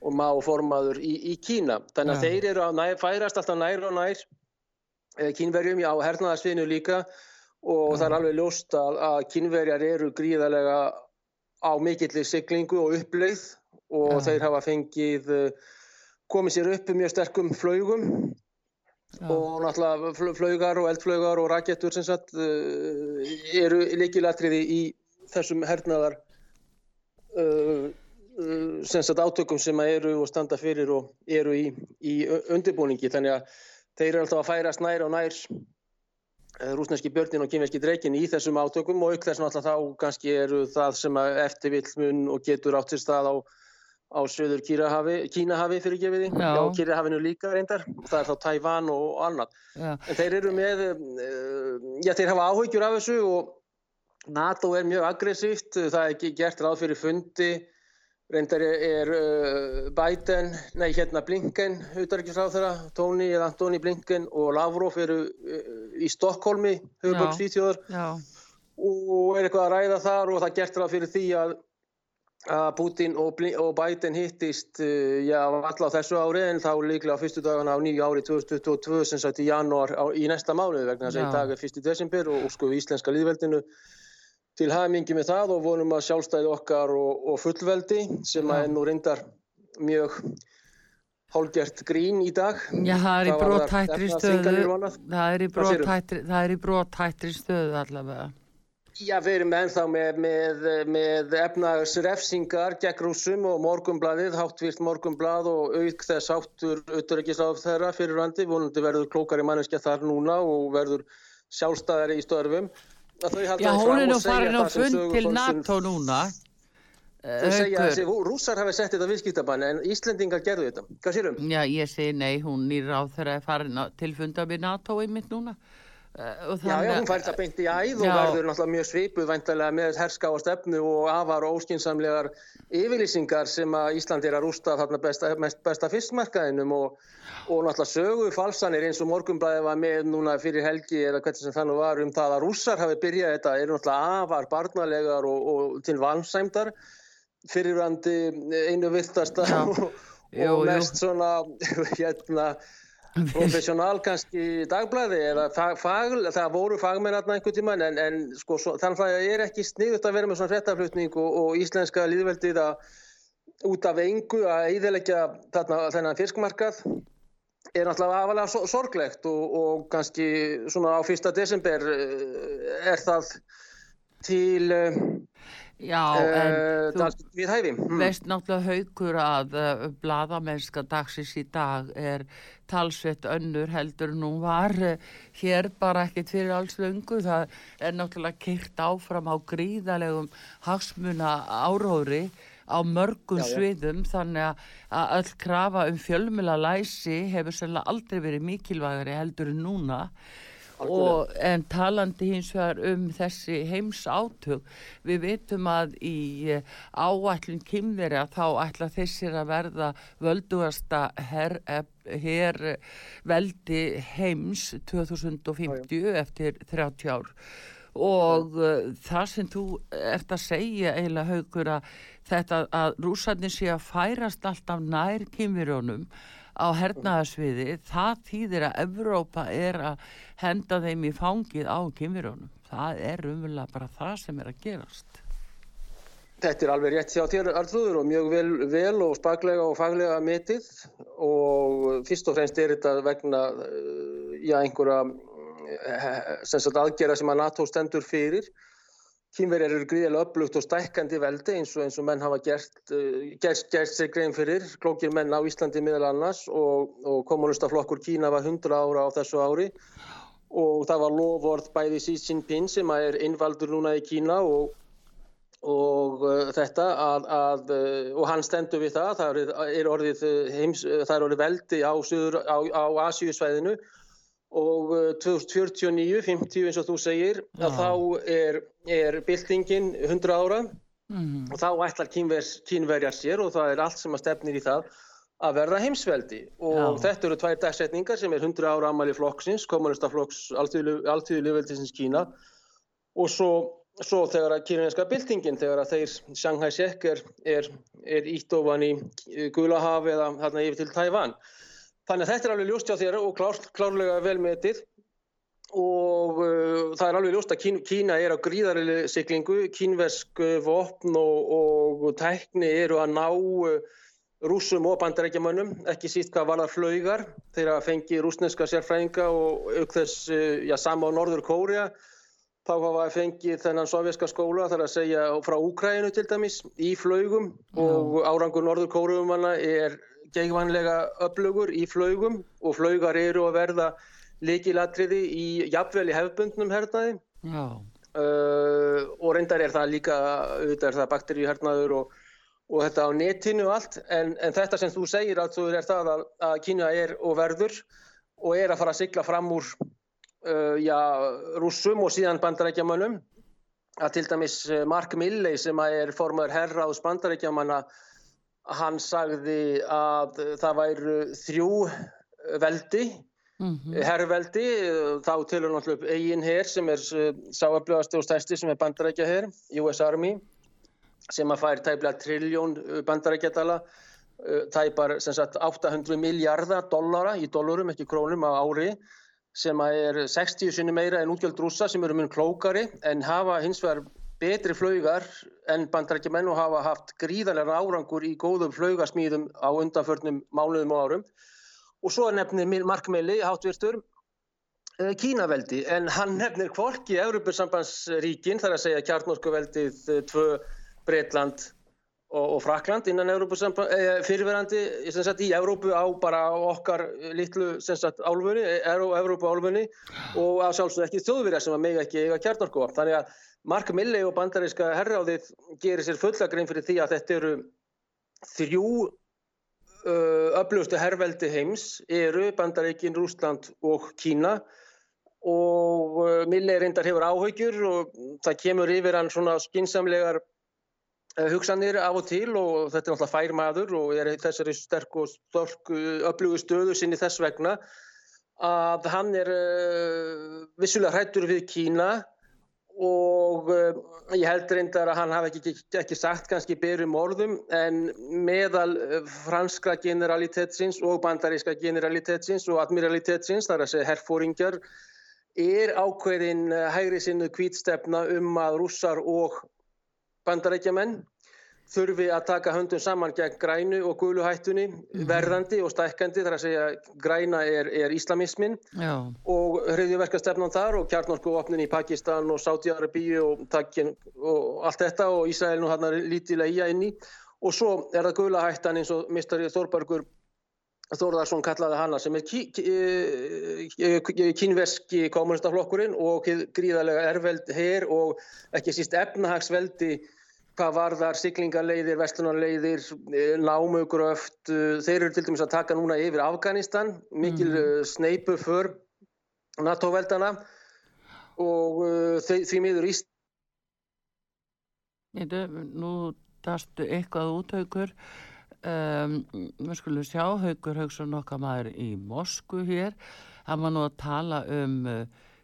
og má formaður í, í Kína. Þannig að
Já.
þeir eru að nær, færast alltaf nær og nær eh, kínverjum á hernaðarsvinu líka og það er alveg ljóst að, að kínverjar eru gríðarlega á mikillir siglingu og uppleið og
Já.
þeir hafa fengið eh, komið sér upp um mjög sterkum flaugum
já,
og náttúrulega fl- flaugar og eldflaugar og rakettur sem sagt uh, eru líkilatriði í þessum hernaðar uh, sem sagt átökum sem eru og standa fyrir og eru í, í undirbúningi. Þannig að þeir eru alltaf að færast nær og nær uh, rúsneski björnin og kynveski dreikin í þessum átökum og auk þess náttúrulega þá kannski eru það sem að eftirvill mun og getur átt sér stað á á söður Kínahafi, fyrir gefiði,
já,
Kyrrahafinu líka reyndar, það er þá Tævan og, og annað.
já,
En þeir eru með, uh, já þeir hafa áhyggjur af þessu og NATO er mjög aggressíft, það er gert ráð fyrir fundi, reyndar er, uh, Biden, nei hérna Blinken, þeirra, Tony eða Antoni Blinken og Lavrov eru uh, í Stokkólmi. Svíþjóðar
já,
og er eitthvað að ræða þar og það er gert ráð fyrir því að að Putin og, Bli- og Biden hittist uh, já, alla á þessu ári en þá líklega á fyrstu dagana á nýju ári 2022 sem sagt í janúar á, í næsta mánuði vegna þess að í dag er fyrsti desember og, og sko íslenska líðveldinu til hamingi með það og vonum að sjálfstæði okkar og, og fullveldi sem að er nú reyndar mjög hálgert grín í dag.
Já, það er í brótættri stöðu, það er í brótættri, í stöðu allavega.
Já, við erum ennþá með, með, með efnagsrefsingar gegn rússum og morgumbladið, háttvírt morgumblað og auk þess háttur auðvitaðrikiðsláf þeirra fyrir randi, vonandi verður klókari manneskja þar núna og verður sjálfstæðari í störfum.
Já, hún er nú farin á fund til NATO núna.
Þau segja að rússar hafi sett þetta viðskiptabann en Íslendingar gerðu þetta. Hvað sérum?
Já, ég segi nei, hún nýr á þeirra farin til funda við NATO einmitt núna. Og
Já, já,
þannig
hún fær þetta beint í æð og
Já.
verður náttúrulega mjög svipuð væntalega með herska á stefnu og afar og óskinsamlegar yfirlýsingar sem að Ísland er að rústa þarna besta, besta fiskmarkaðinum og, og náttúrulega sögu falsanir eins og morgunblæði var með núna fyrir helgi eða hvernig sem það nú var um það að rússar hafi byrjað þetta eru náttúrulega afar barnalegar og, og til vansæmdar fyrirrandi einu virtasta
Já.
og, og mest svona [laughs] hérna professional kannski dagblæði eða fag, það voru fagmennarna einhvern tíman en, en sko, svo, þannig að það er ekki sniðut að vera með svona fréttaflutning og, og íslenska líðveldið að út af engu að eiðilegja þarna þennan fiskmarkað er náttúrulega afalega so- sorglegt og, og kannski svona á fyrsta desember eh, er það til uh,
Já, en þú
við hæfi. Hmm.
veist náttúrulega haukur að uh, bladamennska dagsins í dag er talsvett önnur heldur en hún var uh, hér bara ekkert fyrir alls löngu. Það er náttúrulega kyrt áfram á gríðalegum hagsmuna áróðri á mörgum
Já, já.
sviðum þannig að- að öll krafa um fjölmjöla læsi hefur sérlega aldrei verið mikilvægari heldur en núna og, en talandi hins vegar um þessi heims átug, við vitum að í eh, áætlun kymverja þá ætla þessir að verða völdugasta her, her veldi heims 2050 eftir 30 ár. Og uh, það sem þú ert að segja eiginlega haugur að þetta að rússarnir sé að færast alltaf nær kymverjónum á hernaðarsviði, það þýðir að Evrópa er að henda þeim í fangið á kymverjónum. Það er umverulega bara það sem er að gerast.
Þetta er alveg rétt hjá þér Arþúður og mjög vel, vel og spaglega og faglega metið og fyrst og fremst er þetta vegna eh, já, einhverja eh, sem sagt aðgera sem að NATO stendur fyrir. Kínverjar eru gríðilega upplugt og stækkandi veldi eins og, eins og menn hafa gert, eh, gert, gert sér grein fyrir, klókir menn á Íslandi miðal annars og, og kommunistaflokkur Kína var 100 ára á þessu ári. Og það var lofvörð bæði Xi Jinping sem er innvaldur núna í Kína og og uh, þetta að, að uh, og hann stendur við það. Það er, er orðið heims, það er orðið veldi á, á, á Asíusvæðinu og uh, 2049, 50 eins og þú segir
Já.
að þá er, er byltingin 100 ára
Mm.
og þá ætlar kínvers, kínverjar sér og það er allt sem að stefnir í það að verða heimsveldi og
Já.
þetta eru tvær dagsetningar sem er 100 ára ammali flokksins, kommunistaflokks alltíðu liðveldisins Kína og svo, svo þegar að kínverjanska byltingin, þegar að þeir Shanghai Shek er, er, er ítt ofan í Gulahaf eða þarna yfir til Tævan. Þannig að þetta er alveg ljóst hjá þér og klár, klárlega vel metið. Og uh, það er alveg ljóst að Kín, Kína er á gríðarlega siglingu, kínversk uh, vopn og, og tækni eru að ná uh, rússum og bandarækjamönnum, ekki síst hvað varðar flaugar, þeir að fengi rúsneska sérfræðinga og auk þess uh, já, sama á Norður Kórea þá hafa fengið þennan sovjerska skóla þar að segja frá Úkræinu til dæmis í flaugum. Og árangur Norður Kóruumanna er geigvanlega öflugur í flaugum. Og flaugar eru að verða líkilatriði í jafnvel í hefbundnum hernaði.
Já,
uh, og reyndar er það líka auðvitað er það bakteríuhernaður og, og þetta á netinu og allt. En, en þetta sem þú segir að er það að, að Kína er og verður og er að fara að sigla fram úr uh, já, rússum og síðan bandarækjamönnum að til dæmis uh, Mark Milley sem er formaður herráðs bandarækjamanna hann sagði að það væru þrjú veldi
mm
herrveldi, þá tilur náttúrulega eigin herr sem er sáöflugasti og stærsti sem er bandarækja herr, US Army, sem að fær tæplega triljón bandarækjadala, tæpar sem sagt 800 miljardar dollara í dollarum, ekki krónum á ári, sem er 60 sinni meira en útgjöld rússa sem eru mun klókari en hafa hins vegar betri flaugar en bandarækjumenn og hafa haft gríðarlega árangur í góðum flaugasmíðum á undanförnum mánuðum og árum. Og svo nefnir Mark Milley, hátvirtur, eh, Kínaveldi, en hann nefnir hvorki Európusambandsríkin, þar að segja kjarnorkuveldið eh, tvö Breitland og, og Frakland innan eh, fyrirverandi sagt, í Európu á bara á okkar litlu álfunni, Európu álfunni og að sjálfsögðu ekki þjóðverja sem að mega ekki eiga kjarnorkuvopn. Þannig að Mark Milley og bandaríska herráðið gerir sér fulla grein fyrir því að þetta eru þrjú uh, öflugustu herrveldi heims. Eru Bandaríkin, Rúsland og Kína. Og uh, Milley reyndar hefur áhaugjur og það kemur yfir hann svona skinsamlegar hugsanir af og til og þetta er náttúrulega fær maður og er þessari sterk og stolk öflugu stöðu sinni þess vegna að hann er uh, vissulega hrættur við Kína og uh, ég held reyndar að hann hafi ekki, ekki sagt kannski berum orðum en meðal franskra generalitetsins og bandaríska generalitetsins og admiralitetsins, þar að segja herfóringjar, er ákveðin hægri sinnu kvítstefna um að rússar og bandarækjamenn þurfi að taka höndum saman gegn grænu og guluhættunni, verðandi og stækkandi, þar að segja græna er, er islamismin
já,
og hriðjuverkastefnan þar og kjarnorkuvopnin í Pakistan og Saudi-Arabíu og, og allt þetta og Ísrael nú hann lítilega í að inn í og svo er það gula hættan eins og Mr. Þorbergur Þórðarsson kallaði hana sem er kí, kí, kí, kínverski kommunistaflokkurinn og gríðarlega erveld her og ekki síst efnahagsveldi hvað varðar siglingarleiðir, vestlunarleiðir, námugröft, þeir eru til dæmis að taka núna yfir Afganistan, mikil mm. sneipu för NATO-veldana og uh, því, miður Ísland
nú dastu eitthvað út haukur. Um, við skulum sjá haukur Hauksson okkar maður í Mosku hér. Hann var nú að tala um uh,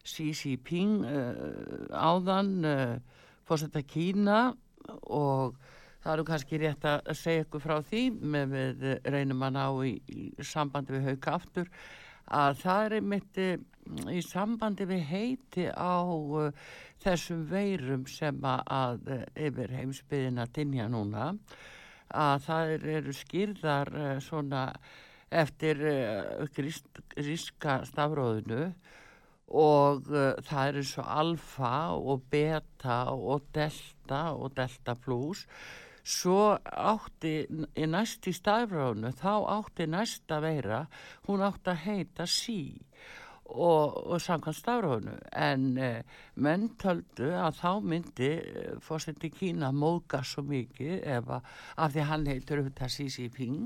Xi Jinping uh, áðan, uh, fórsetta Kína og það eru kannski rétt að segja ykkur frá því með við reynum að ná í, í sambandi við hauka aftur að það er eh, í sambandi við heiti á þessum veirum sem að, yfir heimsbyðina dinja núna að það er- eru skýrðar uh, svona eftir grísk, gríska stafróðinu og uh, það er eins og alfa og beta og delta og delta plus. Svo átti í næst í stafróðinu þá átti næsta veira hún átti að heita sí og, og samkvæmt stafróðinu en uh, menn töldu að þá myndi uh, fórseti Kína móðga svo mikið ef að af því að hann heitur auðvitað Xi Jinping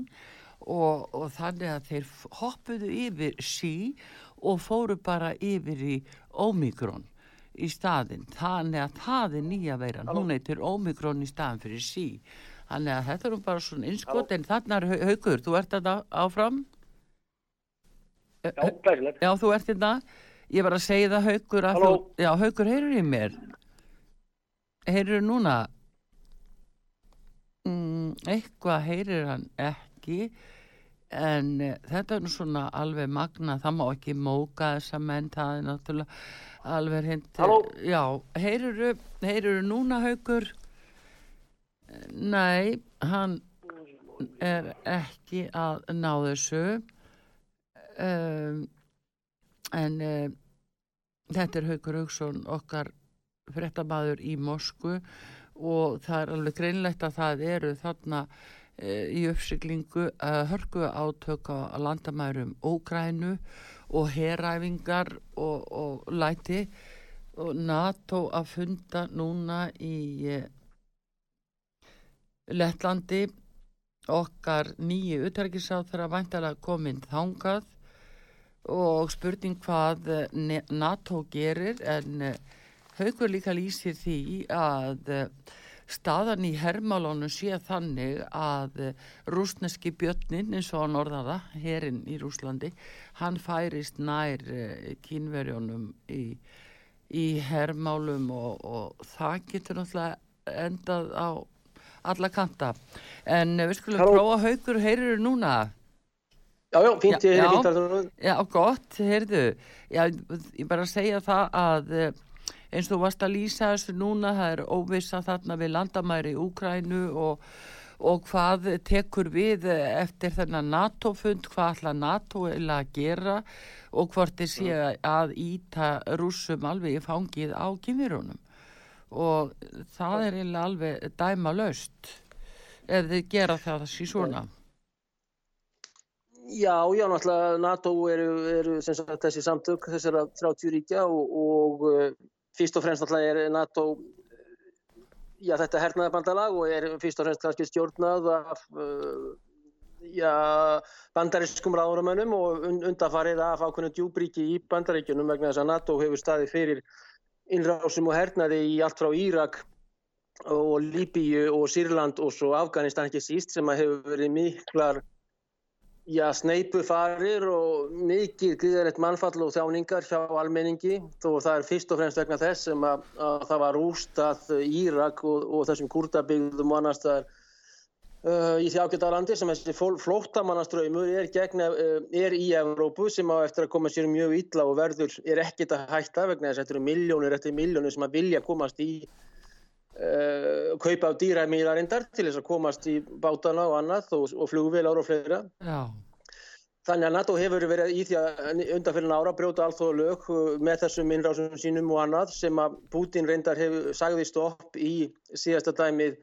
og, og þannig að þeir hoppuðu yfir sí og fóru bara yfir í Omikron í staðinn, þannig að það er nýja veiran, hún heitir Omikron í staðin fyrir sí þannig að þetta er bara svona innskot en þarna er Hau- haukur, þú ert þetta áfram?
Já, glæsilegt.
Já, þú ert þetta ég var að segja það haukur að
Halló?
þú, já, haukur heyrur í mér heyrur núna mm, eitthvað heyrir hann ekki en uh, þetta er nú svona alveg magna, það má ekki móka þessa menn, það er náttúrulega alveg hindi
Halló?
já, heyruru, heyruru núna haukur nei, hann er ekki að ná þessu um, en um, þetta er Haukur Hauksson okkar fréttamaður í Mosku og það er alveg greinlegt að það eru þarna e, í uppsiglingu uh, hörku átök á landamærum Ógrænu og heræfingar og, og læti og NATO að funda núna í Lettlandi. Okkar nýju utarkisáð þeirra væntalega komin þangað og spurning hvað eh, NATO gerir en eh, haugur líka lýsir því að eh, staðan í hermálónu sé þannig að rúsneski björnin eins og hann orðaða, herinn í Rúslandi, hann færist nær kínverjónum í, í hermálum og, og það getur náttúrulega endað á alla kanta. En við skulum
Halló?
prófa haugur, heyrir núna?
Já, já, fínt,
Já, já.
fínt að
Já, gott, heyrðu. Já, ég bara segja það að eh, eins og þú varst að lýsa þessu núna, það er óvissa þarna við landamæri í Úkrænu og, og hvað tekur við eftir þennan NATO-fund, hvað ætla NATO að gera og hvort þið sé að íta rússum alveg í fangið á kynverunum. Og það er alveg dæma laust ef þið gera það þessi svona.
Já, já, náttúrulega NATO eru, eru sagt, þessi samtök þessara 30 ríkja og, og uh, fyrst og fremst náttúrulega er NATO já, þetta hernaðabandalag og er fyrst og fremst kannski stjórnað af uh, já, bandarískum ráðuramönnum og un undarfarið af ákveðnum djúbríki í bandaríkjunum vegna þess að NATO hefur staðið fyrir innrásum og hernaði í allt frá Írak og Líbíu og Sýrland og svo Afganistan ekki síst sem að hefur verið miklar Já, sneipu farir og mikið gríðarlegt mannfall og þjáningar hjá almenningi. Þó það er fyrst og fremst vegna þess sem að, að það var rústað Írak og, og þessum kurdabyggðum og annars það uh, í því ágæta landi sem þessi flóttamannaströymur er, uh, er í Evrópu sem á eftir að koma sér mjög illa og verður er ekkit að hætta vegna þess að þetta eru miljónir eftir miljónir sem að vilja komast í uh, kaupa á dýræmiðarindar til þess að komast í bátana og annað og, og flugvélar og fleira.
Já,
Þannig að NATO hefur verið í því að undanfyrir ára brjóta alþjóða lög uh, með þessum innrásum sínum og annað sem að Putin reyndar hefur sagði stopp í síðasta dæmið.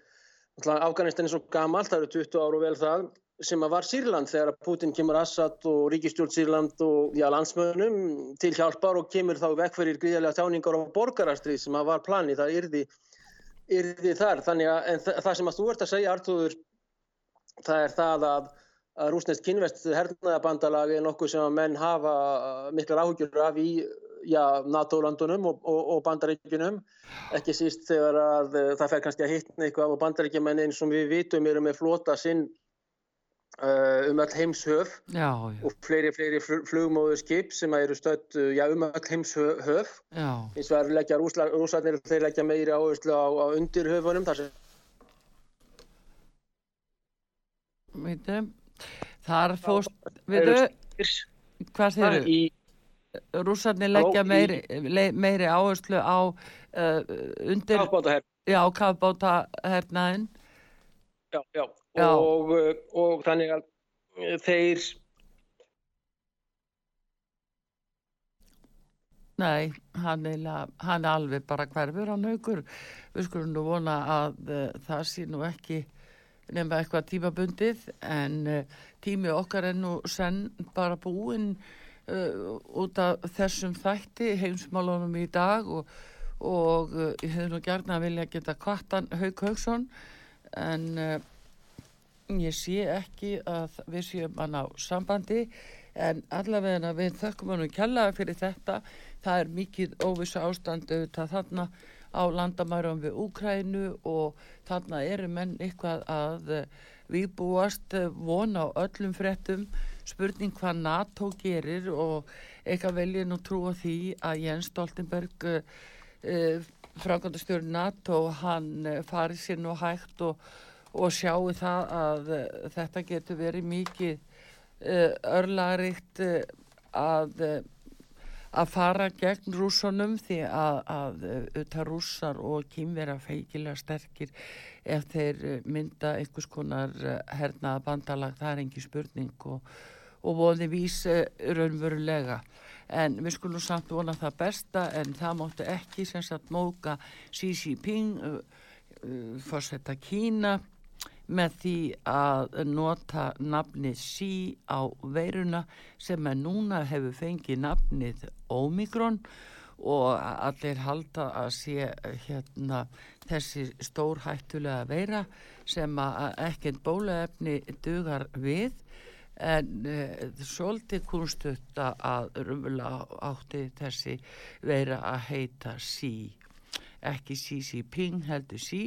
Afganistan er svo gamalt, það eru 20 ára og vel það sem að var Sýrland þegar að Putin kemur Assad og ríkistjórn Sýrland og já, landsmönnum til hjálpar og kemur þá vekk fyrir gríðarlega þjáningar og borgarastrið sem að var planið, það yrði, yrði þar. Þannig að þa- það sem að þú ert að segja, Artúður, það er það að að rúsnest kynvest hernaðabandalag er nokkuð sem að menn hafa miklar áhugjur af í NATO-landunum og, og, og bandaríkjunum, ekki síst þegar að uh, það fer kannski að hittna eitthvað og bandaríkjumenn eins og við vitum eru með flota sinn uh, um öll heimshöf
já, já,
og fleiri, fleiri flugmóður skip sem eru stödd uh, já, um öll heimshöf.
já,
Hins vegar leggja Rússla- rússarnir, þeir leggja meiri áherslu á, á undirhöfunum þar sem
veitu, þar fóst, veitu, hvað
Það
þeir
í,
rússarnir leggja meiri, le- meiri áherslu á uh, undir, já, kafbáta hernaðin,
Já, já.
Já.
Og, uh, og þannig að uh, þeir,
nei, hann er, hann alveg bara hverfur hann haukur, við skulum nú vona að uh, það sé nú ekki nema eitthvað tímabundið en uh, tími okkar er nú senn bara búinn uh, út af þessum þætti heimsmálunum í dag og, og ég hefði nú gærna að vilja geta kvartan Hauk Hauksson en uh, ég sé ekki að við séum að ná sambandi. En allavega við þökkum hann kjallaði fyrir þetta. Það er mikið óvissu ástand auðvitað þarna á landamærum við Úkrænu og þarna eru menn eitthvað að eh, við búast eh, von á öllum fréttum. Spurning hvað NATO gerir og eitthvað velja nú trúa því að Jens Stoltenberg uh, frákvæmdastjóri NATO hann uh, fari sér nú hægt og, og sjáu það að uh, þetta getur verið mikið örlarikt uh, að að fara gegn rússunum því að, að auðvitað rússar og kýmvera feikilega sterkir ef þeir eh, mynda einhvers konar eh, hernaða bandalag, það er engi spurning og, og voði vís eh, raunverulega. En við skulum samt vona það besta en það máttu ekki sem sagt móka Xi Jinping, uh, uh, fórsetta Kína, með því að nota nafnið sí á veiruna sem er núna hefur fengið nafnið Omikron og allir halda að sé hérna þessi stórhættulega veira sem að ekkert bólaefni dugar við en uh, svolítið kunstutta að rumla átti þessi veira að heita sí ekki Xi Jinping heldur sí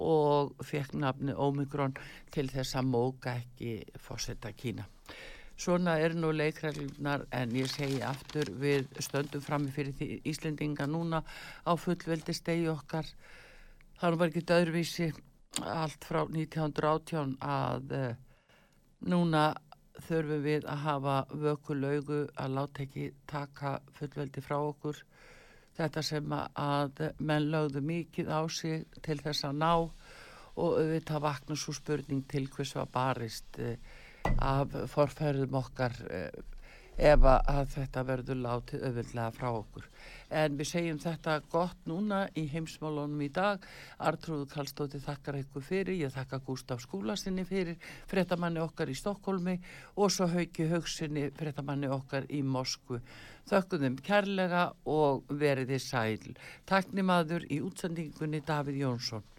og fekk nafni Omikron til þess að móka ekki fósetta Kína. Svona er nú leikræðlunar en ég segi aftur við stöndum frammi fyrir því Íslendinga núna á fullveldi stegi okkar. Það var ekki döðruvísi allt frá 1918 að uh, núna þurfum við að hafa vökulaugu að láta ekki taka fullveldi frá okkur. Þetta sem að menn lögðu mikið á sig til þess að ná og auðvitað vakna svo spurning til hvers var barist eh, af forferðum okkar eh, ef að þetta verður látið auðvitað frá okkur. En við segjum þetta gott núna í heimsmálunum í dag. Artrúðu Kallstóti þakkar eitthvað fyrir, ég þakka Gústaf Skúlasinni fyrir, frettamanni okkar í Stokkólmi og svo Hauki Haugsinni, frettamanni okkar í Moskvu. Þökkum þeim kærlega og veriði sæl. Taknimaður í útsendingunni Davíð Jónsson.